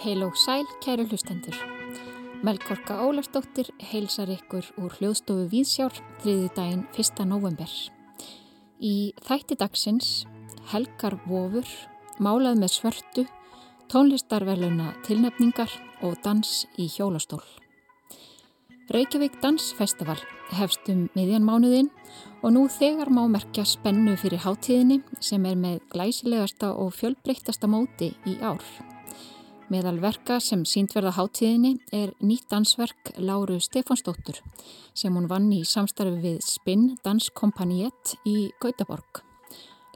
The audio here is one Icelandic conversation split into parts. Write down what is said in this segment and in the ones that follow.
Heil og sæl, kæru hlustendur. Melkorka Ólarsdóttir heilsar ykkur úr hljóðstofu Víðsjár þriði daginn 1. november. Í þætti dagsins helgar vofur, málað með svörtu, tónlistarverluna tilnefningar og dans í hjólastól. Reykjavík Dansfestival hefst um miðjan mánuðinn og nú þegar má merkja spennu fyrir hátíðinni sem er með glæsilegasta og fjölbreyttasta móti í ár. Meðal verka sem síndverða hátíðinni er nýtt dansverk Láru Stefánsdóttur sem hún vann í samstarfi við Spinn Danskompaniett í Gautaborg.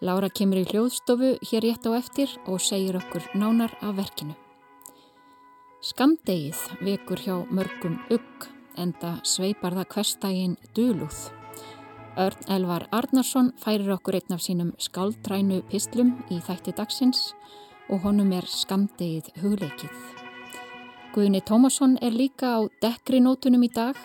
Lára kemur í hljóðstofu hér rétt á eftir og segir okkur nánar af verkinu. Skamdegið vekur hjá mörgum ugg enda sveipar það hverstægin dölúð. Örn Elvar Arnarsson færir okkur einn af sínum skaldrænu pislum í þætti dagsins og honum er skamdegið hugleikið. Guðni Tómasson er líka á dekkri nótunum í dag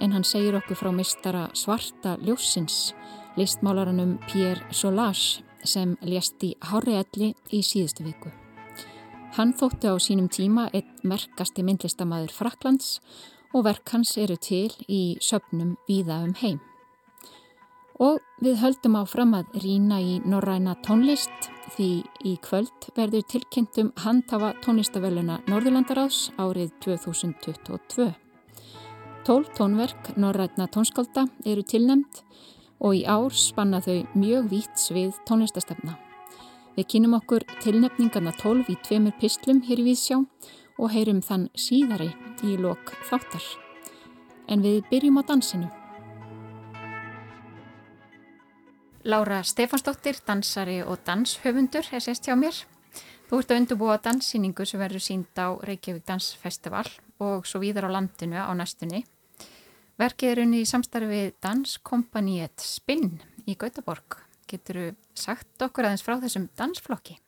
en hann segir okkur frá mistara svarta ljósins, listmálaranum Pierre Solage sem lést í Hárialli í síðustu viku. Hann þótti á sínum tíma einn merkasti myndlistamæður Fraklands og verk hans eru til í söpnum víða um heim. Og við höldum áfram að rína í norræna tónlist því í kvöld verður tilkynntum handhafa tónlistavelluna Norðurlandaráðs árið 2022. Tól tónverk norræna tónskálda eru tilnemd og í ár spanna þau mjög vítt svið tónlistastefna. Við kynum okkur tilnefningarna tólf í tveimur pislum hér í Vísjá og heyrum þann síðari í lok þáttar. En við byrjum á dansinu. Lára Stefansdóttir, dansari og danshöfundur er sérst hjá mér. Þú ert að undurbúa danssýningu sem verður sínd á Reykjavík Dansfestival og svo víðar á landinu á næstunni. Verkið er unni í samstarfi Danskompaniet Spinn í Gautaborg. Getur þú sagt okkur aðeins frá þessum dansflokki?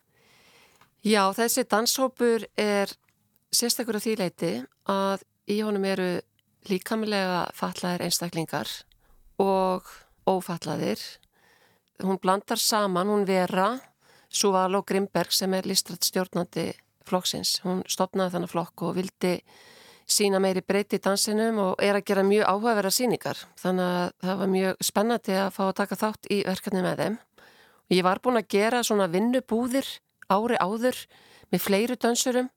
Já, þessi danshópur er sérstakur á því leiti að í honum eru líkamlega fatlaðir einstaklingar og ófatlaðir. Hún blandar saman, hún vera Suvaló Grimberg sem er listrætt stjórnandi flokksins. Hún stopnaði þannig flokk og vildi sína meiri breyti í dansinum og er að gera mjög áhugaverða síningar. Þannig að það var mjög spennandi að fá að taka þátt í verkefni með þeim. Ég var búin að gera svona vinnubúðir ári áður með fleiru dansurum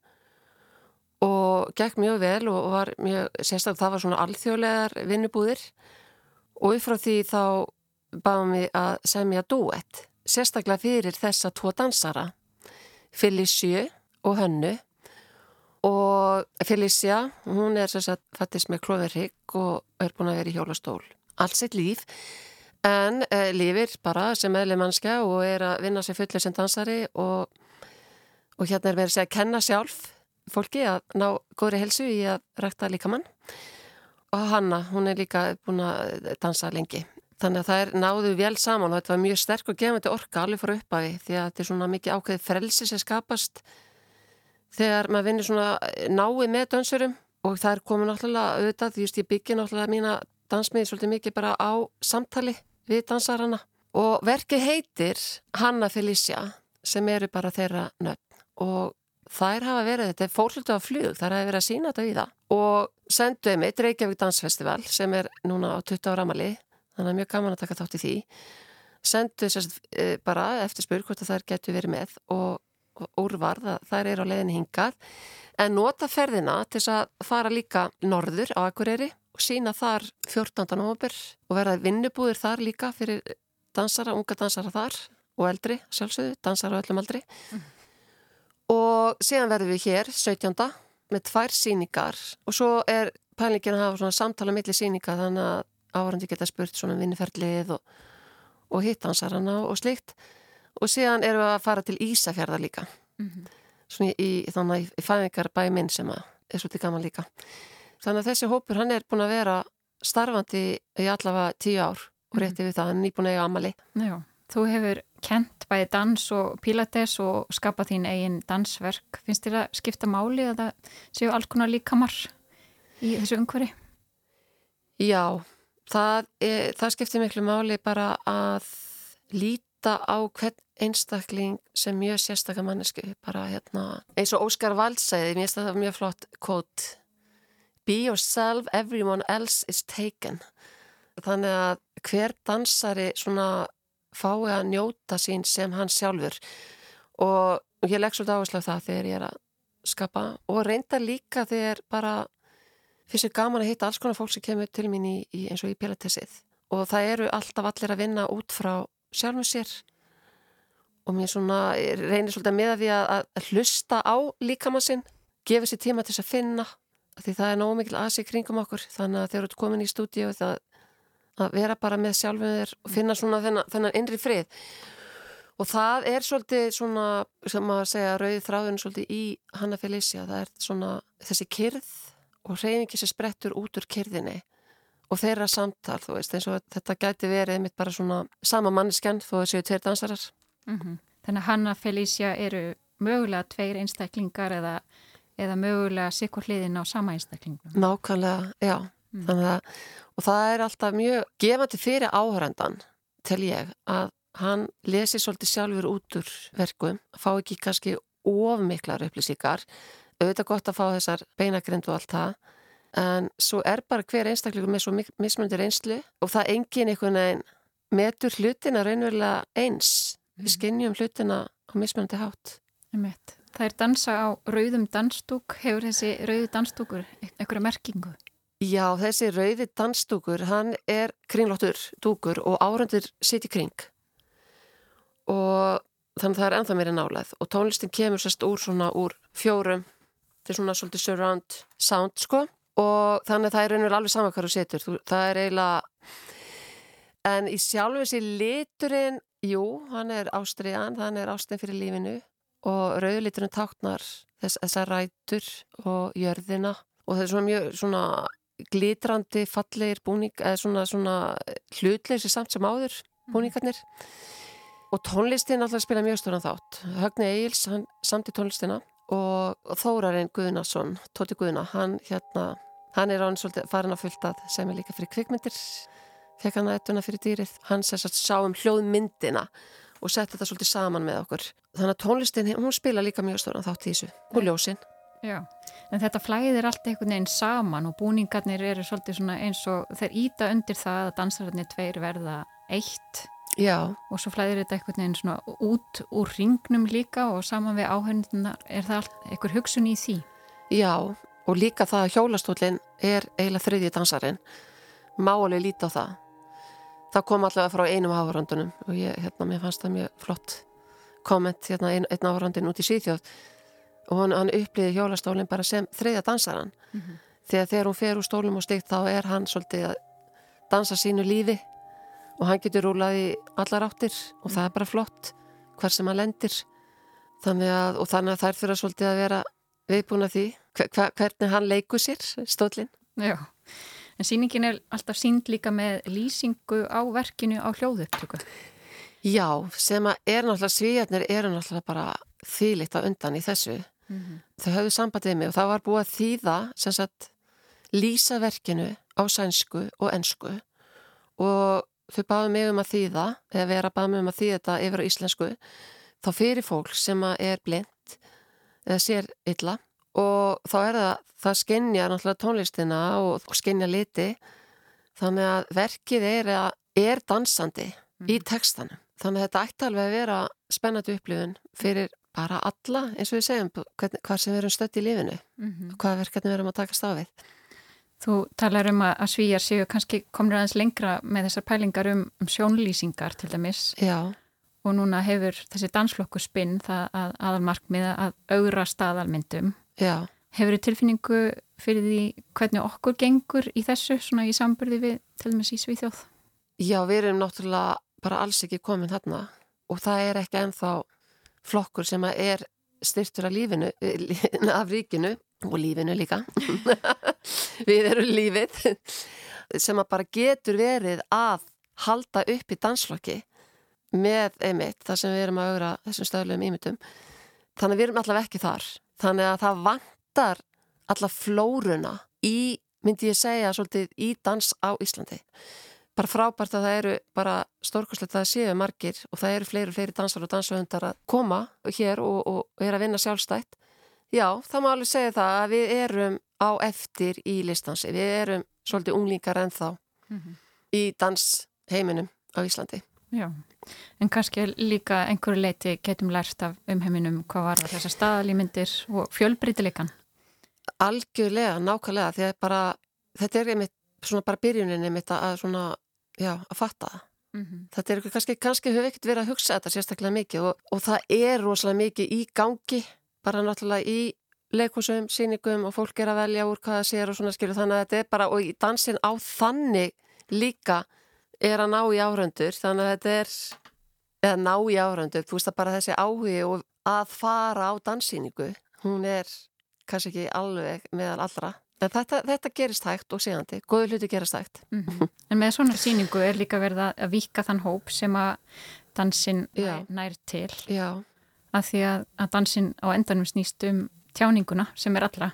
og gekk mjög vel og var mjög, sérstaklega það var svona alþjóðlegar vinnubúðir. Og upp frá því þá báðum við að semja duett, sérstaklega fyrir þessa tvo dansara, Felicia og Hönnu. Og Felicia, hún er sérstaklega fattist með klóðurrygg og er búin að vera í hjólastól allt sitt líf. En e, lifir bara sem meðlega mannskja og er að vinna sér fullið sem dansari og, og hérna er verið að segja að kenna sjálf fólki að ná góðri helsu í að rækta líka mann og Hanna, hún er líka búin að dansa lengi. Þannig að það er náðu vel saman og þetta var mjög sterk og gefandi orka alveg fór upp af því að þetta er svona mikið ákveðið frelsi sem skapast þegar maður vinnir svona nái með dansurum. Og það er komið náttúrulega auðvitað því að ég byggja náttúrulega mína dansmiði svolítið mikið bara á samtali við dansarana. Og verkið heitir Hanna Felicia sem eru bara þeirra nöfn. Og þær hafa verið, þetta er fólkvöldu á flug, þær hafa verið að sína þetta í það og senduði mig Reykjavík Dansfestival sem er núna á 20 ára amali, þannig að mjög gaman að taka þátt í því. Senduði sérst e, bara eftir spur hvort að þær getur verið með og, og úrvarð að þær eru á leiðinni hingað. En nota ferðina til þess að fara líka norður á Akureyri og sína þar 14. november og verða vinnubúðir þar líka fyrir dansara, unga dansara þar og eldri, sjálfsögðu, dansara og öllum aldri. Mm og síðan verðum við hér 17. með tvær síningar og svo er pælingin að hafa svona samtala millir síninga þannig að áhverjandi geta spurt svona um vinniferðlið og, og hittansarana og slikt og síðan erum við að fara til Ísafjörðar líka. Mm -hmm. svona í, í í fæðingar bæminn sem er svolítið gaman líka. Þannig að þessi hópur hann er búin að vera starfandi í allavega tíu ár og rétti við það, hann er nýbúin að eiga amali þú hefur kent bæði dans og pilates og skapa þín eigin dansverk. Finnst þér að skipta máli að það séu alls konar líkamar í þessu umhverfi? Já, það, er, það skiptir miklu máli bara að lít, líta á hvern einstakling sem mjög sérstakar mannesku bara hérna, eins og Óskar Valdsæði mér finnst það mjög flott quote Be yourself, everyone else is taken þannig að hver dansari svona fái að njóta sín sem hann sjálfur. Og ég legg svolítið áherslu af það þegar ég er að skapa. Og reynda líka þegar bara finnst ég gaman að hitta alls konar fólk sem kemur til mín í, í eins og í pilatessið og það eru alltaf allir að vinna út frá sjálfum sér. Og mér svona reynir svolítið með að því að, að hlusta á líkamann sinn, gefa sér tíma til þess að finna því það er nóg mikil aðsig kringum okkur. Þannig að þegar þú ert komin í stúdíu það að vera bara með sjálfum þér og finna svona þennan, þennan innri frið og það er svolítið svona sem að segja rauðið þráðun svolítið í Hanna Felicia, það er svona þessi kyrð og reyningi sem sprettur út úr kyrðinni og þeirra samtal, þú veist, eins og þetta gæti verið einmitt bara svona sama manniskenn þó að séu tveir dansarar. Mm -hmm. Þannig að Hanna Felicia eru mögulega tveir einstaklingar eða, eða mögulega sikkur hliðin á sama einstaklingum. Nákvæmlega, já. Mm. Að, og það er alltaf mjög gefandi fyrir áhörandan, tel ég, að hann lesi svolítið sjálfur út úr verkum, fá ekki kannski ofmiklar upplýsíkar, auðvitað gott að fá þessar beinagrind og allt það, en svo er bara hver einstakleikur með svo mismundir einslu og það engin einhvern veginn metur hlutina raunverulega eins við mhm. skinnjum hlutina á mismundi hátt Það er dansa á rauðum dansdúk hefur þessi rauðu dansdúkur einhverja merkingu? Já, þessi rauði dansdúkur, hann er kringlóttur dúkur og árandur sitt í kring. Og þannig að það er enþá meira nálega og tónlistin kemur sérst úr svona úr fjórum. Til svona svolítið surround sound sko. Og þannig að það er einhverjum alveg saman hvað þú setur það er eiginlega en í sjálfu þessi liturinn jú, hann er ástriðan hann er ástriðan fyrir lífinu. Og rauðliturinn táknar þess, þessar rætur og jörðina. Og það er svona mjög svona glitrandi fallegir búning eða svona, svona hlutleysi samt sem áður mhm. búningarnir. Og tónlistin alltaf spila mjög stóran þátt. Högni Eils, hann samt í tónlistina og Þórarinn Guðnarsson, Tóti Guðna, hann hérna, hann er án svolítið farin að fylta sem er líka fyrir kvikmyndir, fekk hann að ettuna fyrir dýrið, hann sér satt sá um hljóðmyndina og setti þetta svolítið saman með okkur. Þannig að tónlistin, hún spila líka mjög stóran þátt í þessu. Og ljósinn. Já, en þetta flæðir allt einhvern veginn saman og búningarnir eru svolítið svona eins og þeir íta undir það að dansararnir tveir verða eitt Já. og svo flæðir þetta einhvern veginn svona út úr ringnum líka og saman við áhengna er það allt einhver hugsun í því? Já, og líka það að hjólastólinn er eiginlega þriðji dansarin málega líti á það það kom allavega frá einum áhörandunum og ég, hérna, mér fannst það mjög flott komment, hérna, ein, einn áhörandin út í síðjóð og hann, hann upplýði hjólastólinn bara sem þriðja dansaran mm -hmm. þegar þegar hún fer úr stólum og stygt þá er hann svolítið að dansa sínu lífi og hann getur rúlað í allar áttir og það er bara flott hver sem hann lendir þannig að, og þannig að þær fyrir að svolítið að vera viðbúna því hver, hvernig hann leikur sér stólinn. Já, en síningin er alltaf sínd líka með lýsingu á verkinu á hljóðupptöku. Já, sem að er náttúrulega svíjarnir eru náttúrulega bara þýlitt á undan í þessu. Mm -hmm. Þau höfðu sambandið mig og það var búið að þýða sem sagt lýsa verkinu á sænsku og ennsku og þau báðu mig um að þýða eða vera báðu mig um að þýða þetta yfir á íslensku þá fyrir fólk sem er blind eða sér illa og þá er það, það skenja náttúrulega tónlistina og, og skenja liti þannig að verkið er, er dansandi mm. í mhm. textanum þannig að þetta ætti alveg að vera spennandi upplifun fyrir bara alla eins og við segjum hvað sem við erum stött í lífinu mm -hmm. og hvaða verkefni við erum að takast á við Þú talar um að svíjar séu kannski komur aðeins lengra með þessar pælingar um, um sjónlýsingar til dæmis Já. og núna hefur þessi dansflokku spinn það að aðalmarkmiða að augra staðalmyndum. Já. Hefur þið tilfinningu fyrir því hvernig okkur gengur í þessu svona í samburði við til dæmis í Svíþjóð? Já, við erum náttúrulega bara alls ekki komin þarna og það er ekki ennþá flokkur sem er styrtur af lífinu, af ríkinu og lífinu líka. Við erum lífið sem að bara getur verið að halda upp í dansflokki með einmitt þar sem við erum að augra þessum stöðlegum ímyndum. Þannig að við erum allavega ekki þar. Þannig að það vantar alla flóruna í, myndi ég segja svolítið í dans á Íslandi bara frábært að það eru bara stórkoslegt að það séu margir og það eru fleiri og fleiri dansar og dansahundar að koma hér og, og er að vinna sjálfstætt. Já, það má alveg segja það að við erum á eftir í listansi. Við erum svolítið unglingar ennþá mm -hmm. í dansheiminum á Íslandi. Já, en kannski líka einhverju leiti getum lært af umheiminum hvað var þessar staðalímyndir og fjölbrítileikan? Algjörlega, nákvæmlega, því að bara, þetta er einmitt svona bara byrjunin einmitt að svona, já, að fatta það. Mm -hmm. Þetta er kannski, kannski hefur ekkert verið að hugsa þetta sérstaklega mikið og, og það er rosalega mikið í gangi, bara náttúrulega í leikosum, síningum og fólk er að velja úr hvað það sér og svona skilur þannig að þetta er bara, og í dansin á þannig líka er að ná í áröndur þannig að þetta er eða ná í áröndur, þú veist að bara þessi áhugi og að fara á dansýningu hún er kannski ekki alveg meðal allra þetta, þetta gerist hægt og séðandi góðu hluti gerist hægt mm -hmm. En með svona síningu er líka verið að vika þann hóp sem að dansin Já. nær til Já. að því að, að dansin á endanum snýst um tjáninguna sem er allra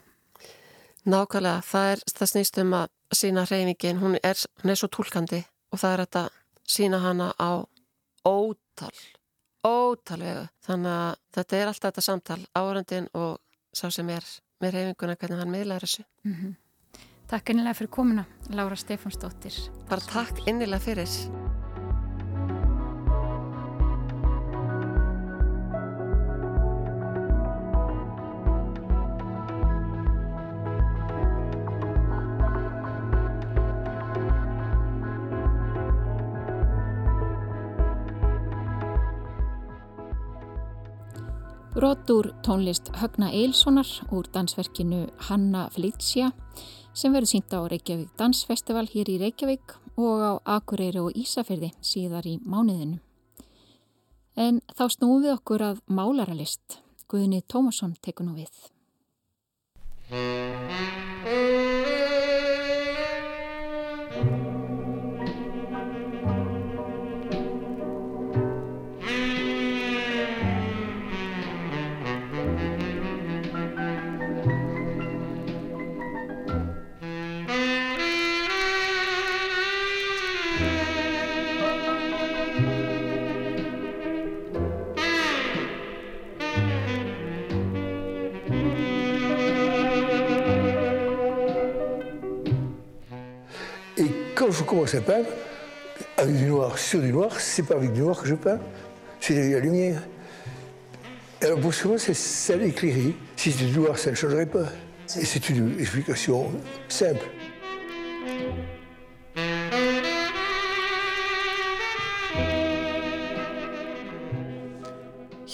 Nákvæmlega, það, er, það snýst um að sína hreyfingin, hún er, hún er svo tólkandi og það er að sína hana á ótal, ótal vegu. Þannig að þetta er alltaf þetta samtal, árandin og sá sem er með reyfinguna hvernig hann miðlar þessu. Mm -hmm. Takk innilega fyrir komuna, Laura Stefánsdóttir. Bara takk innilega fyrir. Brot úr tónlist Högna Eilssonar úr dansverkinu Hanna Felicia sem verður sínt á Reykjavík Dansfestival hér í Reykjavík og á Akureyri og Ísafyrði síðar í mánuðinu. En þá snúum við okkur að málaralist. Guðni Tómasson tekur nú við. Je commence à peindre, avec du noir sur du noir, c'est pas avec du noir que je peins, c'est la lumière. Alors pour souvent, c'est ça l'éclairer. Si c'était du noir, ça ne changerait pas. Et c'est une explication simple.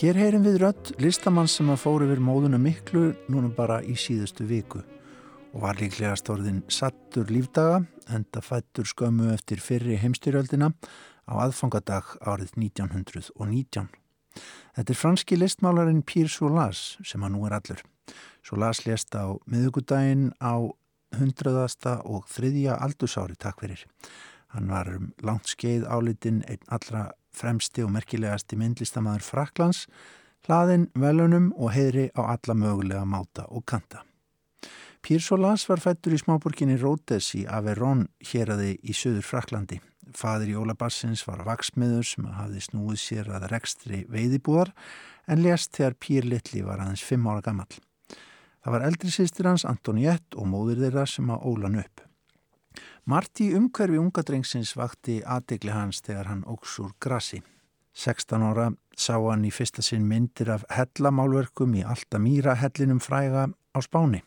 Hér heyrim við rött listamann sem að fóru yfir móðuna miklu núna bara í síðustu viku og var líklegast orðin sattur lífdaga enda fættur skömmu eftir fyrri heimstyrjöldina á aðfangadag árið 1919. Þetta er franski listmálarinn Pierre Solas sem að nú er allur. Solas lést á miðugudaginn á hundraðasta og þriðja aldursári takk fyrir. Hann var um langt skeið álitinn einn allra fremsti og merkilegasti myndlistamæður Fraklands, hlaðinn velunum og heyri á alla mögulega máta og kanta. Pírsolas var fættur í smáborginni Rótes í Averón héradi í söður Fraklandi. Fadir Jólabassins var vaksmiður sem hafði snúið sér að rekstri veiðibúðar en lést þegar Pír Littli var aðeins fimm ára gammal. Það var eldri sýstir hans Antoniett og móður þeirra sem að ólan upp. Marti umhverfi ungadrengsins vakti aðdegli hans þegar hann óks úr grassi. 16 ára sá hann í fyrsta sinn myndir af hellamálverkum í alltaf mýra hellinum fræga á spáni.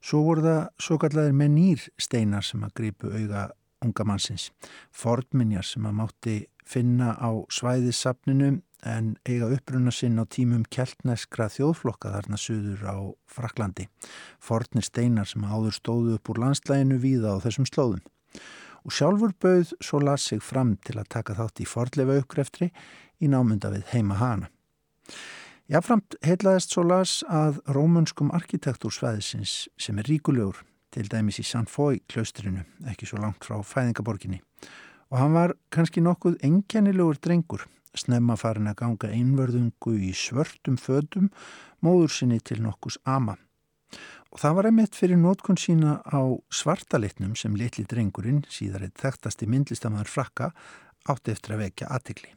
Svo voru það svo kallar með nýr steinar sem að grípu auga unga mannsins. Fordminjar sem að mátti finna á svæðissapninu en eiga uppruna sinn á tímum keltneskra þjóðflokka þarna suður á Fraklandi. Fordnir steinar sem áður stóðu upp úr landslæginu víða á þessum slóðum. Og sjálfur bauð svo las sig fram til að taka þátt í fordlefa uppgreftri í námynda við heima hana. Jáframt heitlaðist svo las að rómunskum arkitektúrsvæðisins sem er ríkulegur, til dæmis í San Fói klaustrinu, ekki svo langt frá fæðingaborginni. Og hann var kannski nokkuð engjanilegur drengur, snemma farin að ganga einverðungu í svörtum födum, móður sinni til nokkus ama. Og það var einmitt fyrir nótkunn sína á svartalitnum sem litli drengurinn, síðar eitt þekktasti myndlistamæður frakka, átti eftir að vekja aðtikli.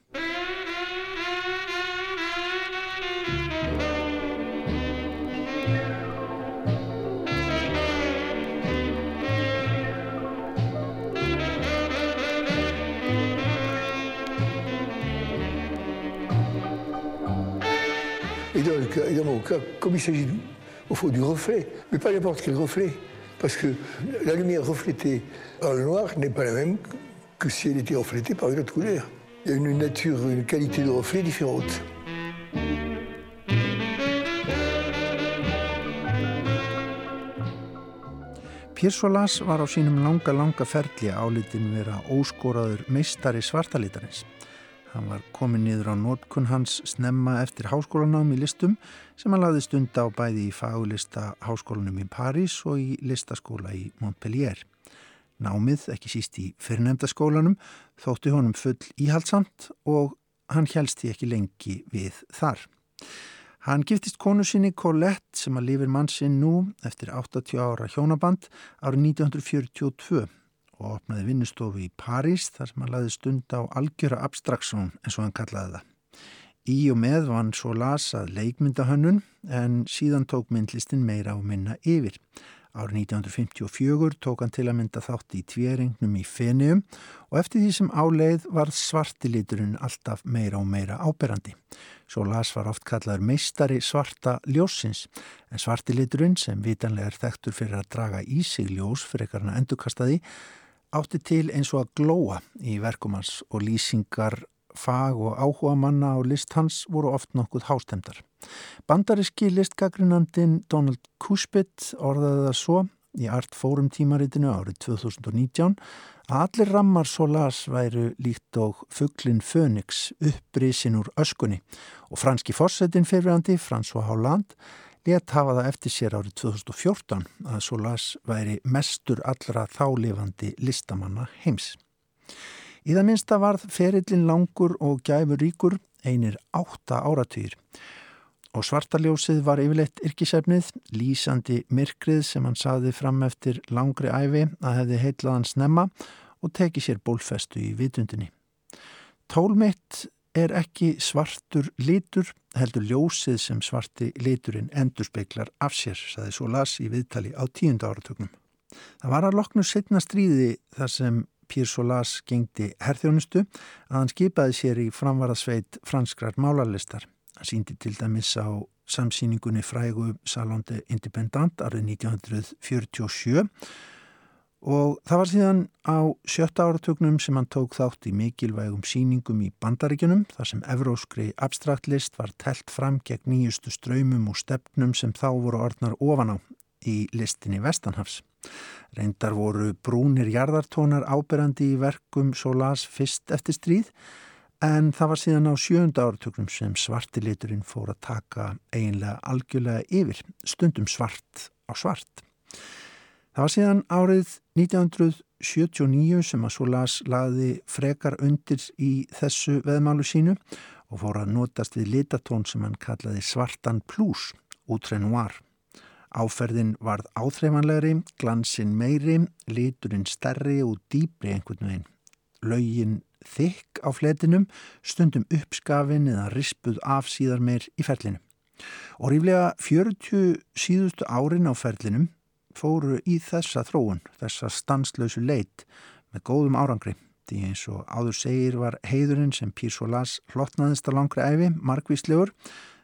Et mon cas, comme il s'agit au fond du reflet, mais pas n'importe quel reflet, parce que la lumière reflétée par le noir n'est pas la même que si elle était reflétée par une autre couleur. Il y a une nature, une qualité de reflet différente. Pérsólas var á sínum langa, langa ferli álitin vera óskóraður meistari svartalitarins. Hann var komin niður á nótkunn hans snemma eftir háskólanám í listum sem hann laði stund á bæði í fagulista háskólanum í París og í listaskóla í Montpellier. Námið, ekki síst í fyrrnemdaskólanum, þótti honum full íhaldsamt og hann helst því ekki lengi við þar. Hann giftist konu sinni Colette sem að lifir mann sinn nú eftir 80 ára hjónaband árið 1942 og opnaði vinnustofu í París þar sem hann laði stund á algjöra abstraksjón eins og hann kallaði það. Í og með var hann svo lasað leikmyndahönnun en síðan tók myndlistin meira og minna yfir. Árið 1954 tók hann til að mynda þátt í tvjeringnum í Fenium og eftir því sem áleið var svartiliturinn alltaf meira og meira áberandi. Svo las var oft kallaður meistari svarta ljósins en svartiliturinn sem vitanlega er þekktur fyrir að draga í sig ljós fyrir ekkarna endurkastaði átti til eins og að glóa í verkumans og lýsingar fag og áhuga manna á list hans voru oft nokkuð hástemdar. Bandaríski listgagrinandin Donald Kuspit orðaði það svo í Art Forum tímaritinu árið 2019 að allir rammar Solas væru líkt og fugglin Fönix upprísin úr öskunni og franski fórsetin fyrirandi François Hollande let hafa það eftir sér árið 2014 að Solas væri mestur allra þálifandi listamanna heims. Í það minnsta varð ferillin langur og gæfur ríkur einir átta áratýr og svartaljósið var yfirleitt yrkisefnið, lýsandi myrkrið sem hann saði fram eftir langri æfi að hefði heitlaðan snemma og teki sér bólfestu í vitundinni. Tólmitt er ekki svartur litur, heldur ljósið sem svarti liturinn endurspeglar af sér, saði svo las í viðtali á tíunda áratögnum. Það var að loknu setna stríði þar sem Pír Solás gengdi herþjónustu að hann skipaði sér í framvarðasveit franskrar málarlistar. Hann síndi til dæmis á samsýningunni frægu Salonde Independant árið 1947 og það var síðan á sjötta áratögnum sem hann tók þátt í mikilvægum síningum í bandaríkunum þar sem evróskri abstraktlist var telt fram gegn nýjustu ströymum og stefnum sem þá voru orðnar ofan á í listinni Vestanhafs. Reyndar voru brúnir jarðartónar áberandi í verkum Solás fyrst eftir stríð en það var síðan á sjönda áratöknum sem svartiliturinn fór að taka eiginlega algjörlega yfir, stundum svart á svart. Það var síðan árið 1979 sem að Solás laði frekar undir í þessu veðmálu sínu og fór að notast við litatón sem hann kallaði svartan plús, outre noir. Áferðin varð áþreifanlegri, glansinn meiri, liturinn stærri og dýbri einhvern veginn. Laugin þykk á fletinum, stundum uppskafin eða rispuð af síðar meir í ferlinu. Og ríflega 40 síðustu árin á ferlinum fóru í þessa þróun, þessa stanslausu leit með góðum árangri. Því eins og áður segir var heiðurinn sem Pír Solás hlottnaðist að langri æfi, margvíslegur,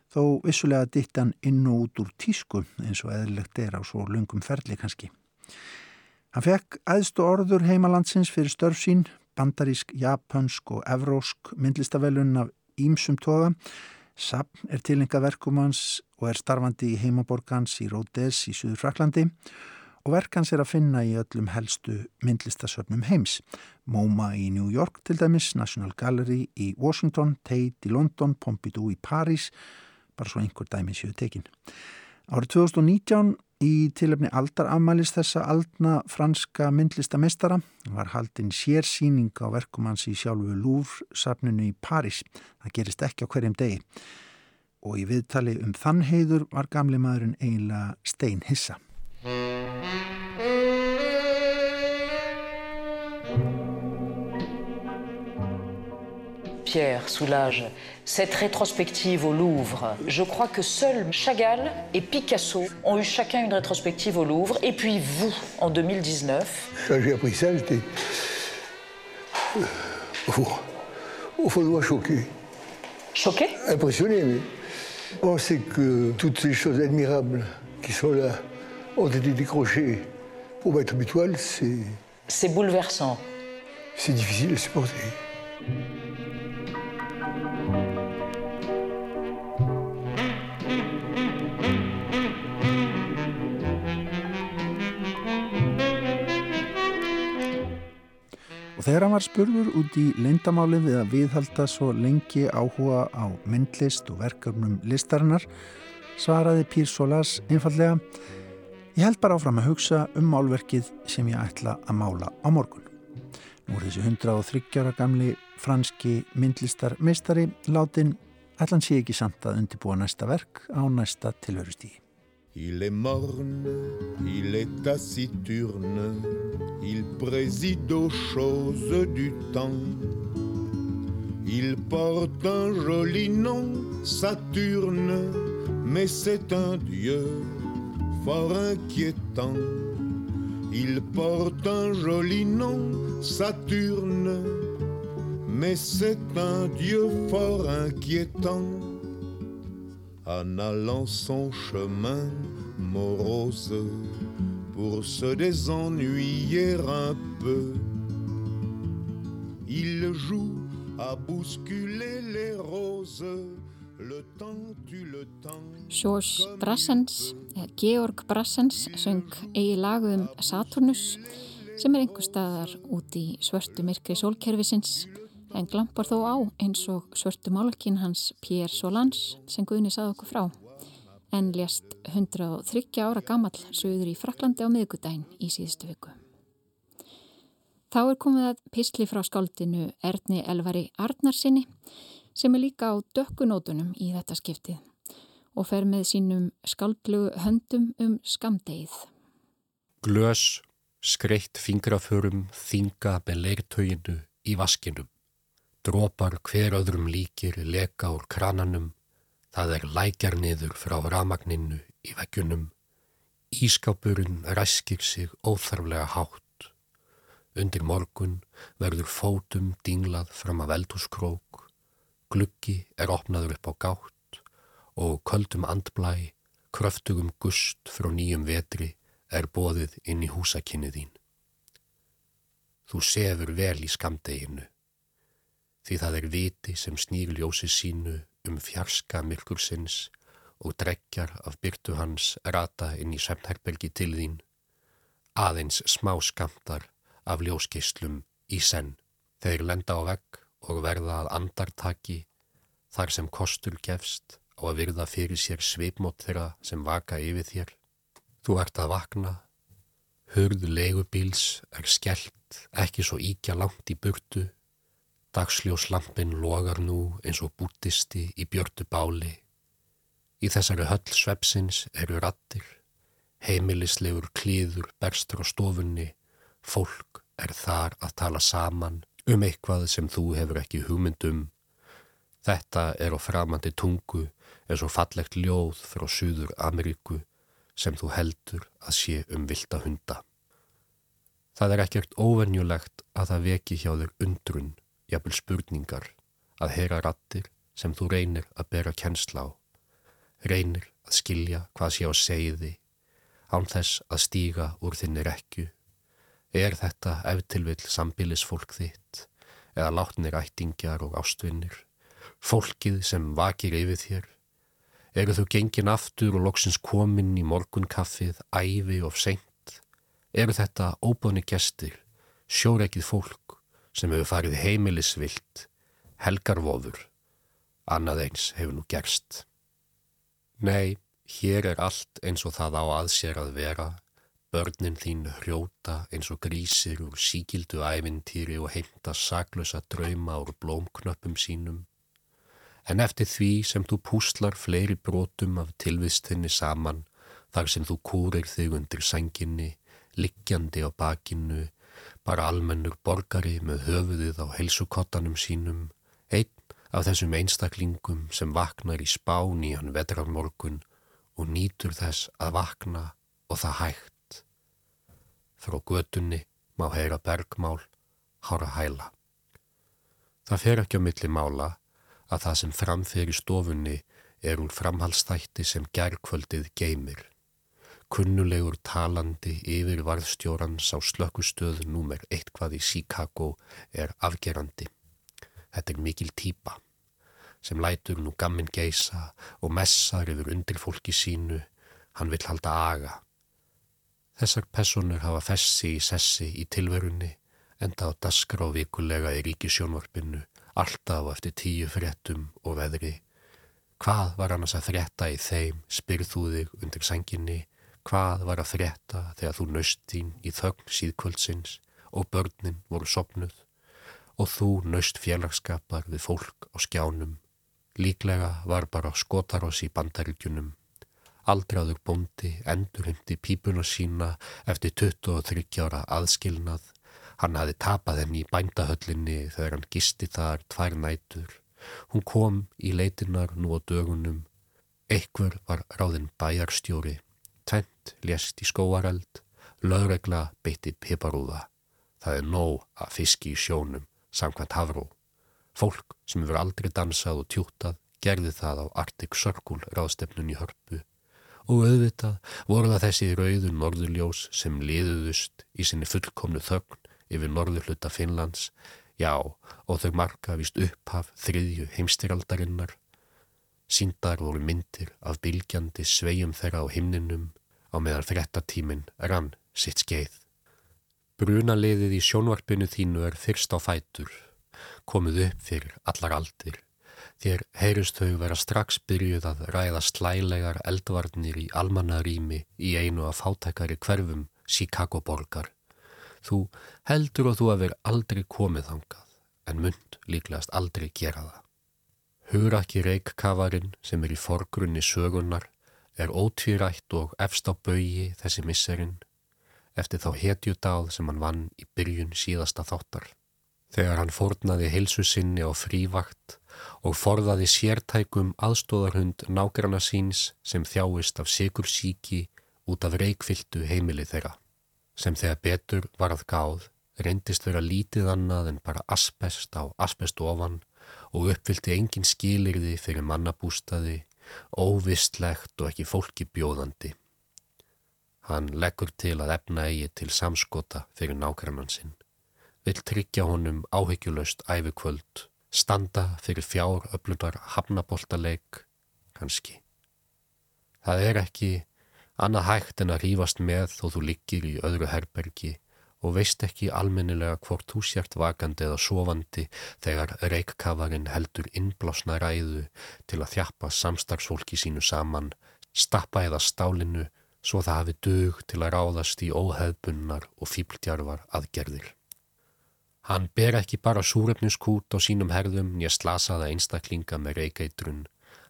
þó vissulega ditt hann inn og út úr tísku eins og eðlilegt er á svo lungum ferli kannski. Hann fekk aðstu orður heimalandsins fyrir störf sín, bandarísk, japansk og evrósk myndlistavelun af Ímsum toga. Sapn er tilenga verkum hans og er starfandi í heimaborgans í Ródes í Suður Fraklandi og verkans er að finna í öllum helstu myndlistasöfnum heims. MoMA í New York til dæmis, National Gallery í Washington, Tate í London, Pompidou í París bara svo einhver dæmi séu tekin. Árið 2019 í tilöfni aldarafmælis þessa aldna franska myndlistamestara var haldinn sérsýning á verkum hans í sjálfu Louvre-safninu í París. Það gerist ekki á hverjum degi. og í viðtali um þann heiður var gamli maðurinn eiginlega stein Pierre Soulage, cette rétrospective au Louvre, je crois que seuls Chagall et Picasso ont eu chacun une rétrospective au Louvre, et puis vous, en 2019. Quand j'ai appris ça, j'étais euh, au, au fond choqué. Choqué? Impressionné, mais penser que toutes ces choses admirables qui sont là ont été décrochées pour mettre toile, c'est... C'est bouleversant. C'est difficile à supporter. Og þegar hann var spurður út í leindamálinn við að viðhalda svo lengi áhuga á myndlist og verkefnum listarinnar, svaraði Pír Solas einfallega Ég held bara áfram að hugsa um málverkið sem ég ætla að mála á morgun. Nú er þessi 130 ára gamli franski myndlistar meistari látin ætlan sé ekki samt að undirbúa næsta verk á næsta tilhörustígi. Il est morne, il est taciturne, il préside aux choses du temps. Il porte un joli nom, Saturne, mais c'est un dieu fort inquiétant. Il porte un joli nom, Saturne, mais c'est un dieu fort inquiétant en allant son chemin morose pour se désennuyer un peu. Il joue à bousculer les roses. Le temps tu le temps. George Brassens, Georg Brassens, söng eigi lagum Saturnus sem er einhver staðar út í svörtu myrkri sólkerfisins en glampar þó á eins og svörtu málkinn hans Pierre Solans sem Guðni sað okkur frá en lést 130 ára gammal söður í Fraklandi á miðgudaginn í síðustu viku. Þá er komið að písli frá skáldinu Erni Elvari Arnarsinni sem er líka á dökkunótunum í þetta skiptið og fer með sínum skáldlugu höndum um skamdegið. Glös, skreitt fingraförum, þinga með leirtöginu í vaskinum. Drópar hver öðrum líkir leka úr krananum, það er lækjar niður frá ramagninu í veggjunum. Ískápurinn ræskir sig óþarflega hátt. Undir morgun verður fótum dinglað fram að veldúskrók, gluggi er opnaður upp á gátt og köldum andblæ, kröftugum gust frá nýjum vetri er bóðið inn í húsakinni þín. Þú sefur vel í skamdeginu því það er viti sem snýr ljósi sínu um fjarska myrkursins og dreggjar af byrtu hans rata inn í semnherbergi til þín, aðeins smá skamtar af ljóskeislum í senn. Þeir lenda á vegg og verða að andartaki þar sem kostur gefst á að virða fyrir sér svipmót þeirra sem vaka yfir þér. Þú ert að vakna, hurð legubíls er skellt, ekki svo íkja langt í burtu Dagsljóslampin logar nú eins og bútisti í björdu báli. Í þessari höll svepsins eru rattir, heimilislegur klíður berstur á stofunni, fólk er þar að tala saman um eitthvað sem þú hefur ekki hugmyndum. Þetta er á framandi tungu eins og fallegt ljóð frá Suður Ameríku sem þú heldur að sé um vilda hunda. Það er ekkert óvenjulegt að það veki hjá þér undrun jafnvel spurningar, að heyra rattir sem þú reynir að bera kennsla á, reynir að skilja hvað sé á segði, án þess að stíga úr þinni rekju. Er þetta eftirvill sambilisfólk þitt eða látnir ættingjar og ástvinnir, fólkið sem vakir yfir þér? Eru þú gengin aftur og loksins komin í morgunkaffið, æfi og seint? Eru þetta óbóni gestir, sjóreikið fólk sem hefur farið heimilisvilt, helgarvofur, annað eins hefur nú gerst. Nei, hér er allt eins og það á aðsér að vera, börnin þín hrjóta eins og grísir úr síkildu ævintýri og heimta saklösa drauma úr blómknöppum sínum. En eftir því sem þú púslar fleiri brotum af tilvistinni saman, þar sem þú kúrir þig undir senginni, liggjandi á bakinu, bara almennur borgari með höfuðið á helsukottanum sínum, einn af þessum einstaklingum sem vaknar í spán í hann vetrarmorgun og nýtur þess að vakna og það hægt. Frá götunni má heyra bergmál, hára hæla. Það fer ekki á milli mála að það sem framfer í stofunni er úr framhalstætti sem gerðkvöldið geymir. Kunnulegur talandi yfir varðstjórans á slökkustöð númer eitthvað í Chicago er afgerandi. Þetta er mikil týpa sem lætur nú gamminn geisa og messar yfir undir fólki sínu, hann vil halda aga. Þessar personur hafa fessi í sessi í tilverunni, enda á daskra og vikulega í ríkisjónvarpinu, alltaf eftir tíu fréttum og veðri. Hvað var annars að frétta í þeim, spyrð þú þig undir senginni, Hvað var að frétta þegar þú nöst þín í þögn síðkvöldsins og börnin voru sopnuð og þú nöst félagskapar við fólk á skjánum. Líklega var bara skotaross í bandaríkjunum. Aldraður bóndi endur hindi pípuna sína eftir 23 ára aðskilnað. Hann hafi tapað henni í bændahöllinni þegar hann gisti þar tvær nætur. Hún kom í leitinar nú á dögunum. Ekkur var ráðinn bæjarstjóri. Tvent lést í skóareld, lögregla beitti piparúða. Það er nóg að fiski í sjónum, samkvæmt hafró. Fólk sem hefur aldrei dansað og tjútað gerði það á Arctic Circle ráðstefnun í hörpu og auðvitað voru það þessi rauðun norðurljós sem liðuðust í sinni fullkomnu þögn yfir norðurhluta Finnlands, já og þau marka vist upphaf þriðju heimstyraldarinnar. Síndar voru myndir af bylgjandi svegjum þeirra á himninum á meðan frettatíminn rann sitt skeið. Brunaliðið í sjónvarpinu þínu er fyrst á fætur, komið upp fyrir allar aldir. Þér heyrust þau vera strax byrjuð að ræða slælegar eldvarnir í almannarími í einu af fátækari hverfum Chicago borgar. Þú heldur og þú að vera aldrei komið þangað, en mynd líklegast aldrei gera það. Hugrakki reikkavarinn sem er í forgrunni sögunar er ótvírætt og efst á baui þessi misserinn eftir þá hetjudáð sem hann vann í byrjun síðasta þáttar. Þegar hann fórnaði heilsu sinni á frívakt og forðaði sértækum aðstóðarhund nágrana síns sem þjáist af sigur síki út af reikfyltu heimili þeirra, sem þegar betur var að gáð reyndist vera lítið annað en bara asbest á asbest ofan og uppfylti engin skilirði fyrir mannabústaði óvistlegt og ekki fólki bjóðandi. Hann leggur til að efna eigi til samskota fyrir nákvæmann sinn, vil tryggja honum áhyggjulöst æfikvöld, standa fyrir fjár öflunar hafnaboltaleik, kannski. Það er ekki annað hægt en að rýfast með þó þú liggir í öðru herbergi og veist ekki almennilega hvort þú sért vakandi eða sofandi þegar reikkafarinn heldur innblásna ræðu til að þjappa samstarfsfólki sínu saman, stappa eða stálinu svo það hafi dög til að ráðast í óheðbunnar og fípltjarfar aðgerðir. Hann ber ekki bara súrefniskút á sínum herðum nýja slasaða einstaklinga með reikeitrun.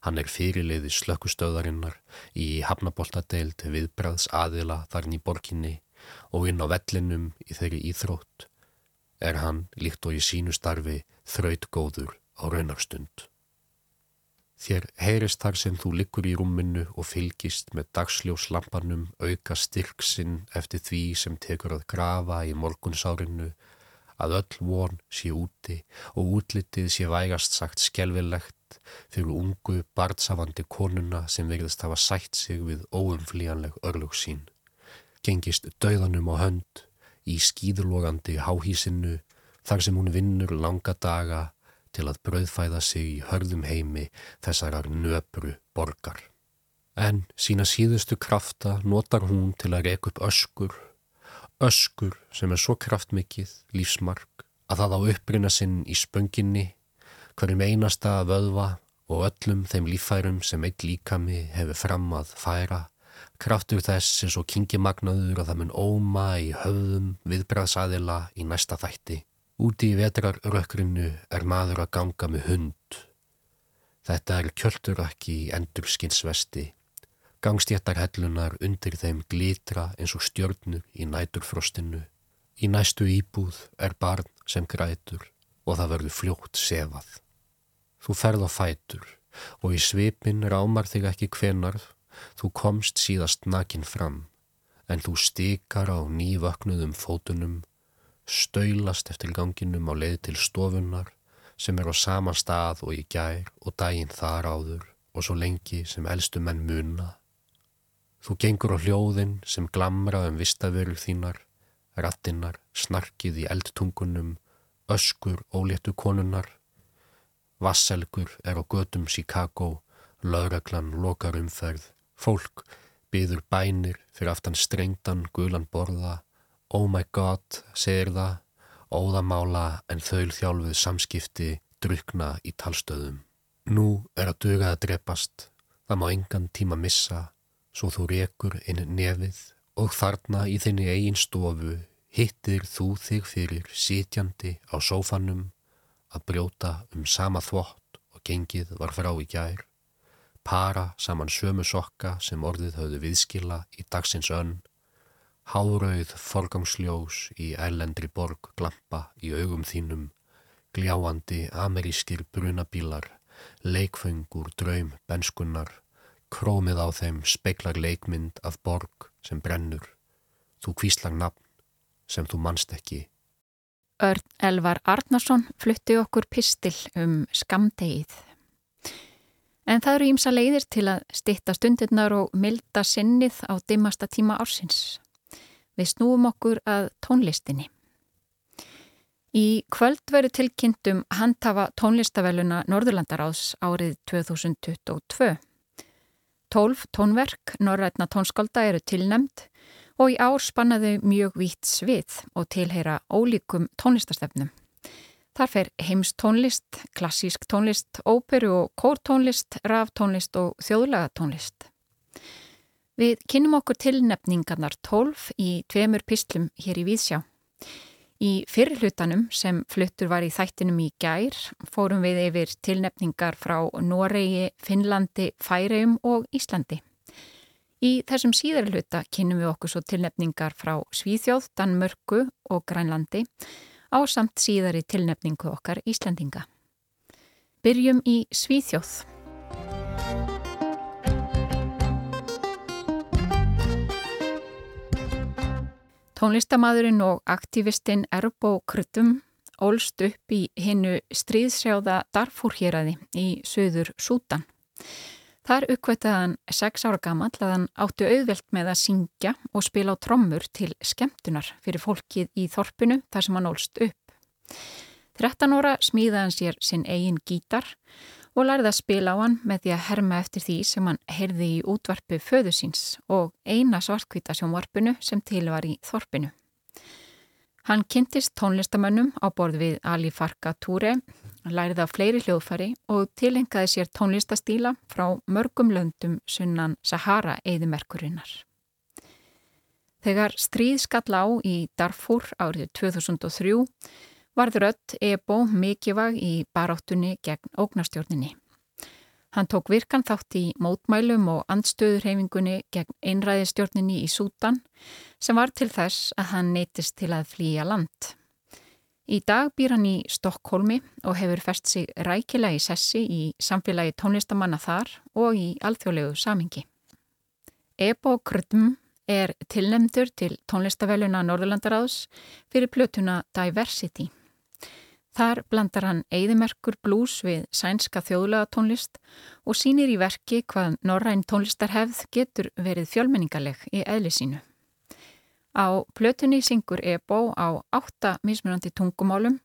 Hann er fyrirliði slökkustöðarinnar í hafnaboltadeild viðbræðs aðila þarn í borginni og inn á vellinum í þeirri íþrótt er hann líkt og í sínu starfi þrautgóður á raunarstund. Þér heyrist þar sem þú liggur í rúminu og fylgist með dagsljóslampanum auka styrksinn eftir því sem tekur að grafa í morgunsárinu að öll von sé úti og útlitið sé vægast sagt skelvilegt fyrir ungu barnsafandi konuna sem verðist hafa sætt sig við óumflíjanleg örlug sín gengist dauðanum á hönd í skýðurlogandi háhísinu þar sem hún vinnur langa daga til að brauðfæða sig í hörðum heimi þessarar nöpru borgar. En sína síðustu krafta notar hún til að reka upp öskur, öskur sem er svo kraftmikið, lífsmark, að það á upprina sinn í spönginni, hverjum einasta vöðva og öllum þeim lífærum sem eitt líkami hefur fram að færa Kraftur þess eins og kingimagnaður að það mun óma í höfðum viðbraðsæðila í næsta þætti. Úti í vetrarrökkrinu er maður að ganga með hund. Þetta er kjöldurökk í endurskinsvesti. Gangstjættar hellunar undir þeim glitra eins og stjörnur í næturfrostinu. Í næstu íbúð er barn sem grætur og það verður fljótt sefað. Þú ferð á fætur og í svipin rámar þig ekki hvenar þú komst síðast nakin fram en þú stikar á nývöknuðum fótunum, stöylast eftir ganginum á leið til stofunar sem er á sama stað og í gær og daginn þar áður og svo lengi sem elstu menn muna. Þú gengur á hljóðin sem glamra um vistaverur þínar, rattinnar, snarkið í eldtungunum, öskur óléttu konunar. Vasselgur er á gödum Chicago, lauraglan lokar umferð, fólk byður bænir fyrir aftan strengtan gulan borða, oh my god, segir það, óðamála en þaulþjálfuð samskipti drukna í talstöðum. Nú er að döga að drepast, það má engan tíma missa, svo þú rekur inn nefið og þarna í þinni eigin stofu hittir þú þig fyrir sitjandi á sófanum. Að brjóta um sama þvott og gengið var frá í gær, para saman sömu sokka sem orðið höfðu viðskila í dagsins önn, Hárauð forgangsljós í ælendri borg glampa í augum þínum, gljáandi amerískir brunabílar, leikfengur draum benskunnar, krómið á þeim speiklar leikmynd af borg sem brennur, þú kvíslar nafn sem þú manst ekki. Örn Elvar Arnarsson flutti okkur pistil um skamdegið. En það eru ímsa leiðir til að stitta stundirnar og milda sinnið á dimmasta tíma ársins. Við snúum okkur að tónlistinni. Í kvöld verið tilkynntum handhafa tónlistavelluna Norðurlandaráðs árið 2022. Tólf tónverk Norrætna tónskálda eru tilnemd og í ár spannaðu mjög vítt svið og tilheyra ólíkum tónlistastefnum. Þar fer heimstónlist, klassísk tónlist, óperu og kórtónlist, ráftónlist og þjóðlaga tónlist. Við kynum okkur tilnefningarnar 12 í tveimur pislum hér í Víðsjá. Í fyrirlutanum sem fluttur var í þættinum í gær fórum við yfir tilnefningar frá Noregi, Finnlandi, Færeum og Íslandi. Í þessum síðarluta kynum við okkur svo tilnefningar frá Svíþjóð, Danmörku og Grænlandi á samt síðari tilnefningu okkar Íslandinga. Byrjum í Svíþjóð. Tónlistamæðurinn og aktivistinn Erbo Kruttum ólst upp í hinnu stríðsrjáða Darfúrhýraði í söður Sútan. Þar uppkvættaði hann sex ára gammal að hann áttu auðvelt með að syngja og spila á trommur til skemmtunar fyrir fólkið í þorpinu þar sem hann ólst upp. 13 óra smíða hann sér sinn eigin gítar og lærði að spila á hann með því að herma eftir því sem hann heyrði í útvarpu föðu síns og eina svartkvita sjónvarpunu sem til var í þorpinu. Hann kynntist tónlistamönnum á borð við Ali Farka Túre, lærði á fleiri hljóðfari og tilengaði sér tónlistastíla frá mörgum löndum sunnan Sahara eðimerkurinnar. Þegar stríð skall á í Darfur árið 2003 varður öll Ebo mikilvæg í baráttunni gegn ógnarstjórninni. Hann tók virkan þátt í mótmælum og andstöðurhefingunni gegn einræðistjórninni í Sútan sem var til þess að hann neytist til að flýja land. Í dag býr hann í Stokkólmi og hefur fest sig rækilega í sessi í samfélagi tónlistamanna þar og í alþjóðlegu samingi. Ebo Kröldum er tilnemdur til tónlistavelluna Norðurlandaráðs fyrir plötuna Diversity. Þar blandar hann eigðimerkur blús við sænska þjóðlega tónlist og sínir í verki hvað norræn tónlistarhefð getur verið fjölmenningaleg í eðli sínu. Á plötunni syngur Ebo á átta mismunandi tungumálum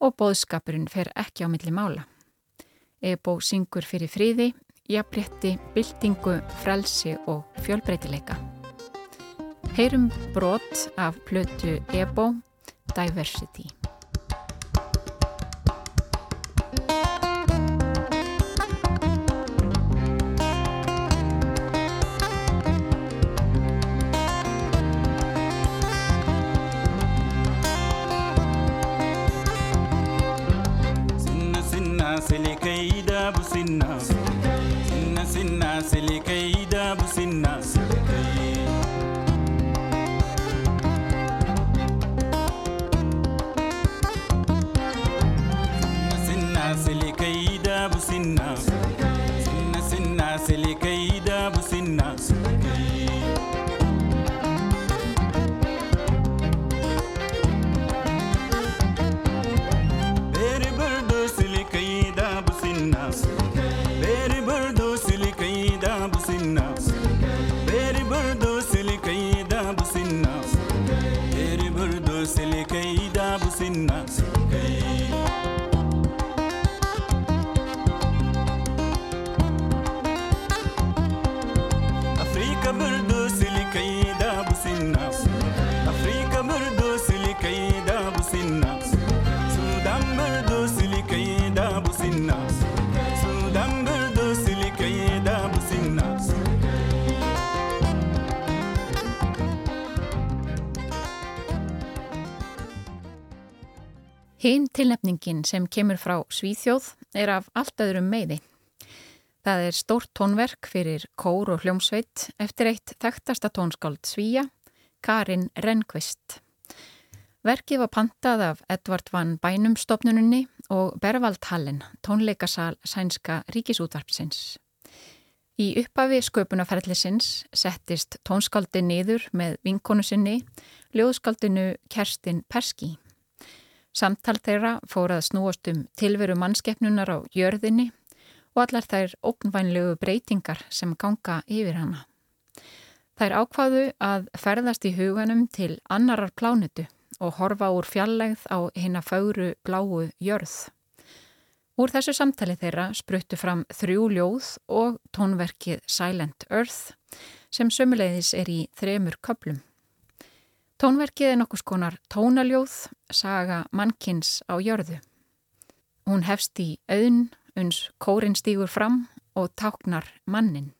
og boðskapurinn fer ekki á milli mála. Ebo syngur fyrir fríði, jafnrétti, byltingu, frelsi og fjölbreytileika. Heyrum brot af plötu Ebo Diversity. Hinn tilnefningin sem kemur frá Svíþjóð er af allt öðrum meði. Það er stórt tónverk fyrir kór og hljómsveit eftir eitt þekktasta tónskáld Svíja, Karin Renkvist. Verkið var pantað af Edvard van Bænumstofnununni og Bervald Hallen, tónleikasal sænska ríkisútvarpsins. Í uppafi sköpunarferðlisins settist tónskáldi niður með vinkonu sinni, ljóðskáldinu Kerstin Perski. Samtal þeirra fór að snúast um tilveru mannskeppnunar á jörðinni og allar þær ógnvænlegu breytingar sem ganga yfir hana. Þær ákvaðu að ferðast í huganum til annarar plánutu og horfa úr fjallegð á hinna fáru bláu jörð. Úr þessu samtali þeirra spruttu fram þrjú ljóð og tónverkið Silent Earth sem sömuleiðis er í þremur köplum. Tónverkið er nokkus konar tónaljóð, saga mannkins á jörðu. Hún hefst í auðn, uns kórin stýgur fram og táknar mannin.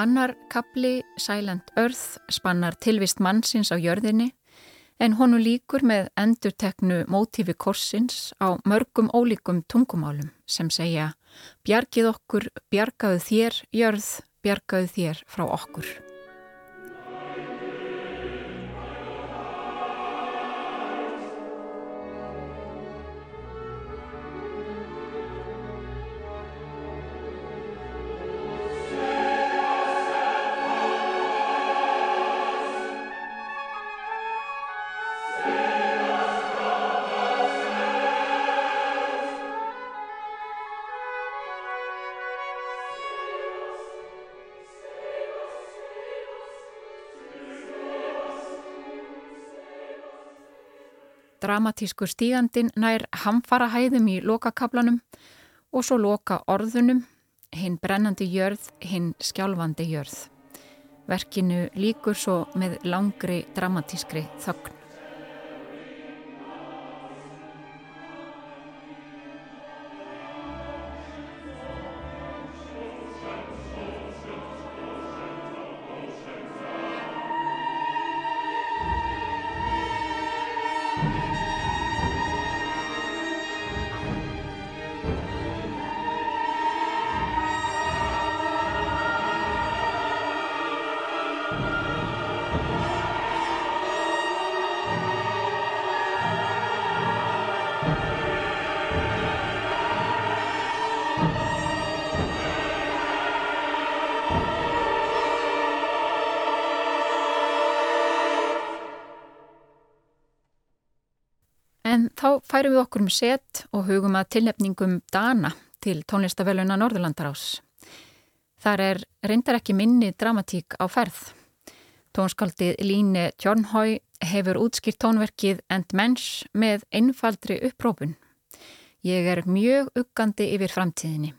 Annar kapli Silent Earth spannar tilvist mannsins á jörðinni en honu líkur með endurteknu mótífi korsins á mörgum ólíkum tungumálum sem segja Bjargið okkur, bjargaðu þér, jörð, bjargaðu þér frá okkur. Dramatískur stígandin nær hamfara hæðum í lokakablanum og svo loka orðunum, hinn brennandi jörð, hinn skjálfandi jörð. Verkinu líkur svo með langri dramatískri þögn. Færum við okkur um set og hugum að tilnefningum Dana til tónlistavelluna Norðurlandarás. Þar er reyndar ekki minni dramatík á ferð. Tónskaldið Líne Tjornhói hefur útskýrt tónverkið End Mensch með einfaldri upprópun. Ég er mjög uggandi yfir framtíðinni.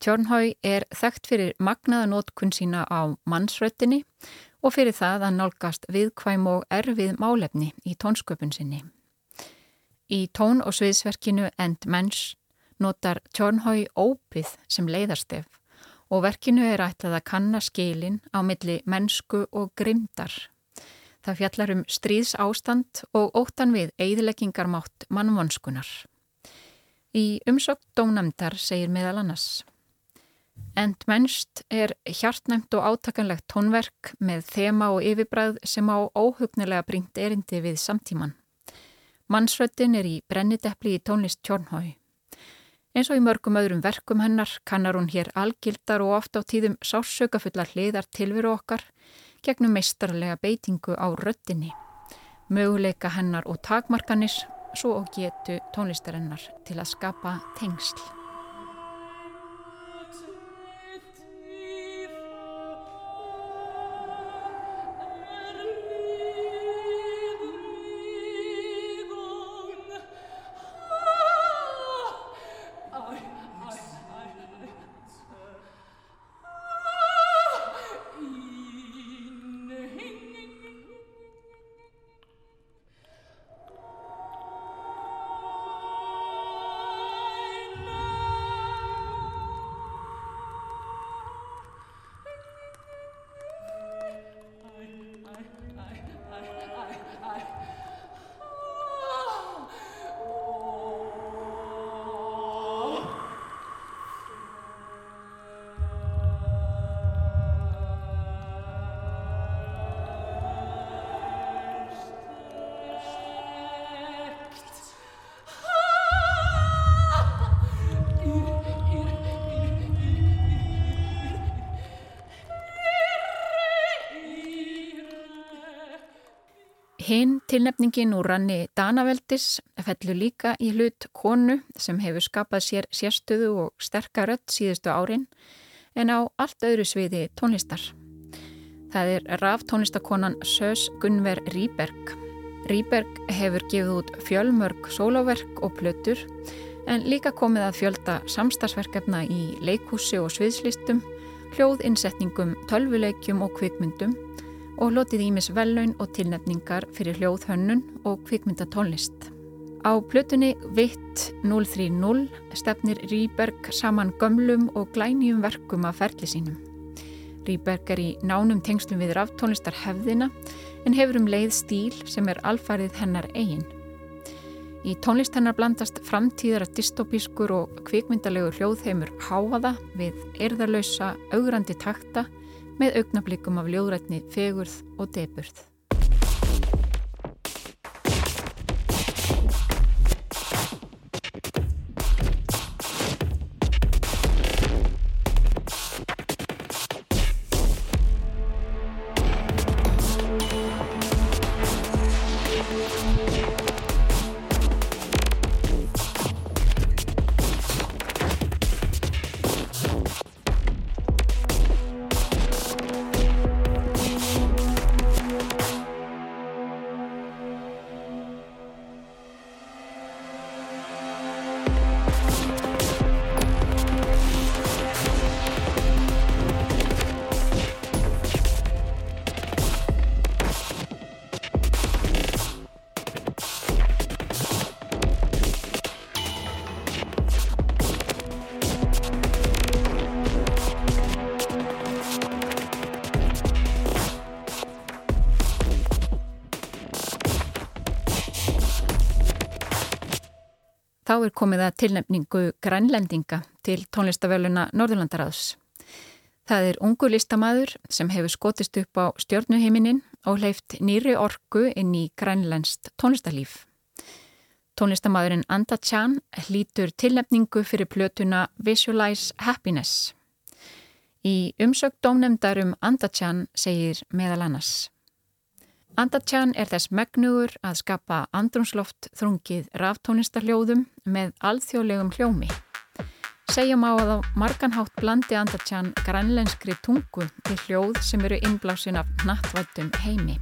Tjornhói er þekkt fyrir magnaða nótkun sína á mannsröttinni og fyrir það að nálgast viðkvæm og erfið málefni í tónsköpun sinni. Í tón- og sviðsverkinu End Mensch notar Tjórnhói ópið sem leiðarstef og verkinu er ætlað að kanna skilin á milli mennsku og grimdar. Það fjallar um stríðs ástand og óttan við eigðileggingarmátt mannvonskunar. Í umsökt dónamdar segir meðal annars Endmennst er hjartnæmt og átakanlegt tónverk með þema og yfirbræð sem á óhugnilega bringt erindi við samtíman. Mannsröttin er í brennideppli í tónlist Tjórnhói. Eins og í mörgum öðrum verkum hennar kannar hún hér algildar og oft á tíðum sásökafullar hliðar tilveru okkar gegnum meistarlega beitingu á röttinni, möguleika hennar og takmarkanis svo og getu tónlistarinnar til að skapa tengsl. Hinn tilnefningin úr ranni Danaveldis fellur líka í hlut konu sem hefur skapað sér sérstöðu og sterkarött síðustu árin en á allt öðru sviði tónlistar. Það er raf tónlistakonan Sös Gunver Rýberg. Rýberg hefur gefið út fjölmörg sóláverk og plötur en líka komið að fjölda samstagsverkefna í leikhúsi og sviðslistum, hljóðinsetningum, tölvuleikjum og kvikmyndum og lotið ímis vellaun og tilnefningar fyrir hljóðhönnun og kvikmyndatónlist. Á plötunni Vitt 030 stefnir Rýberg saman gömlum og glænjum verkum af ferli sínum. Rýberg er í nánum tengslum við ráftónlistar hefðina en hefur um leið stíl sem er alfarið hennar eigin. Í tónlist hennar blandast framtíðara dystopískur og kvikmyndalegur hljóðheimur háfaða við erðarlausa, augrandi takta með augnablikum af ljóðrætni, fegurð og deburð. Þá er komið að tilnefningu grænlendinga til tónlistavöluna Norðurlandaráðs. Það er ungu listamæður sem hefur skotist upp á stjórnuheiminin og hleyft nýri orgu inn í grænlendst tónlistarlíf. Tónlistamæðurinn Anda Chan hlítur tilnefningu fyrir plötuna Visualize Happiness. Í umsökt dómnefndar um Anda Chan segir meðal annars Andatjan er þess megnugur að skapa andrumsloft þrungið ráftónistarljóðum með alþjóðlegum hljómi. Segjum á að á marganhátt blandi Andatjan grænlenskri tungu til hljóð sem eru innblásin af nattvættum heimi.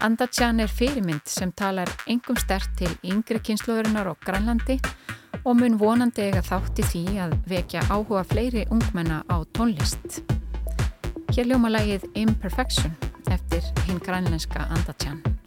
Andatjan er fyrirmynd sem talar engum stert til yngri kynsluðurinnar og grænlandi og mun vonandi eiga þátti því að vekja áhuga fleiri ungmenna á tónlist. Hér ljóma lægið Imperfection eftir hinn grænlenska Andatjan.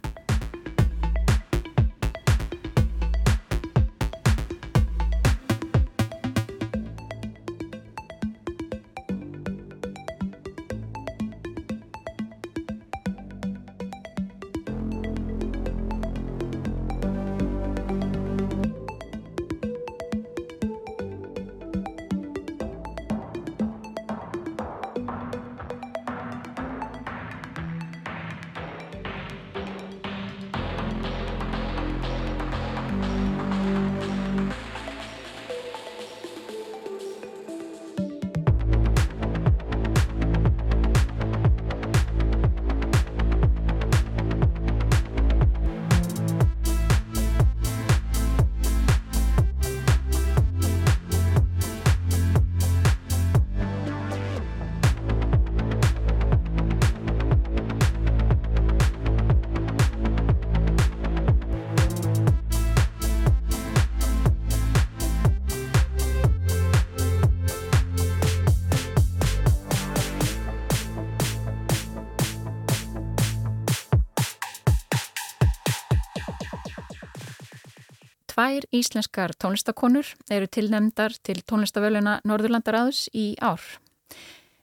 Tvær íslenskar tónlistakonur eru tilnemdar til tónlistavöluna Norðurlandaráðs í ár.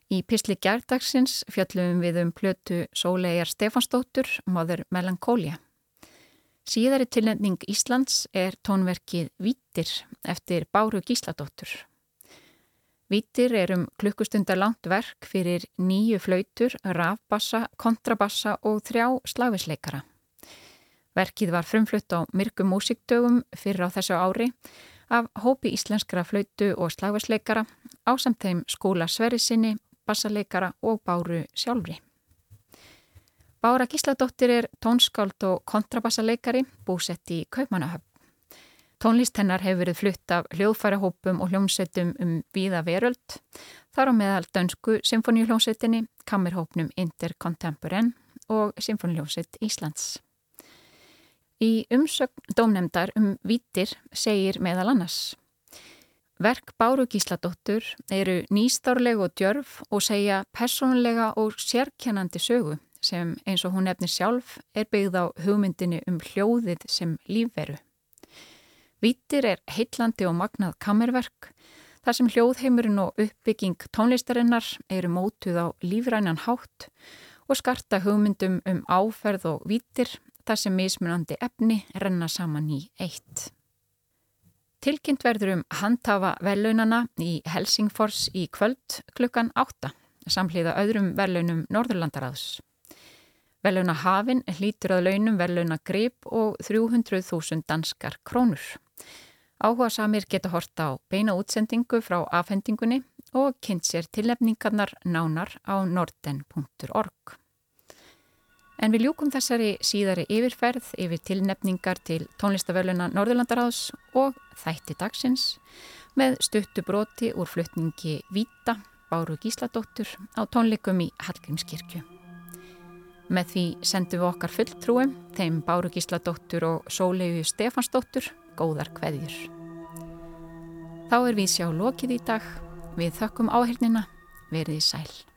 Í Písli Gjardagsins fjöllum við um plötu Sólegar Stefansdóttur, Mother Melancholia. Síðari tilnefning Íslands er tónverkið Vítir eftir Báru Gísladóttur. Vítir er um klukkustundar langt verk fyrir nýju flautur, rafbassa, kontrabassa og þrjá slavisleikara. Verkið var frumflutt á myrkum músikdögum fyrir á þessu ári af hópi íslenskra flautu og slagversleikara á samt þeim skóla Sverisinni, bassaleikara og Báru sjálfri. Bára Gísladóttir er tónskáld og kontrabassaleikari búsett í Kaupmannahöfn. Tónlist hennar hefur verið flutt af hljóðfærahópum og hljómsettum um víða veröld, þar á meðal dönsku symfóníuhljómsettinni, kammerhópnum Intercontemporain og Symfóníuhljómsett Íslands. Í umsögn dómnemdar um vítir segir meðal annars. Verk Báru Gísladóttur eru nýstárleg og djörf og segja personlega og sérkjænandi sögu sem eins og hún nefnir sjálf er byggð á hugmyndinu um hljóðið sem lífveru. Vítir er heitlandi og magnað kammerverk þar sem hljóðheimurinn og uppbygging tónlistarinnar eru mótuð á lífrænan hátt og skarta hugmyndum um áferð og vítir þar sem mismunandi efni renna saman í eitt. Tilkynnt verður um handhafa vellaunana í Helsingfors í kvöld klukkan 8, samhliða öðrum vellaunum Norðurlandaraðs. Vellauna hafin hlýtur að launum vellauna grip og 300.000 danskar krónur. Áhuga samir geta horta á beina útsendingu frá afhendingunni og kynnt sér tilnefningarnar nánar á norden.org. En við ljúkum þessari síðari yfirferð yfir tilnefningar til tónlistavöluna Norðurlandaráðs og þætti dagsins með stuttu broti úr flutningi Víta, Báru Gísladóttur á tónleikum í Hallgrímskirkju. Með því sendum við okkar fulltrúum, þeim Báru Gísladóttur og Sólegu Stefansdóttur, góðar kveðjur. Þá er við sjá lokið í dag, við þökkum áhengina, verið í sæl.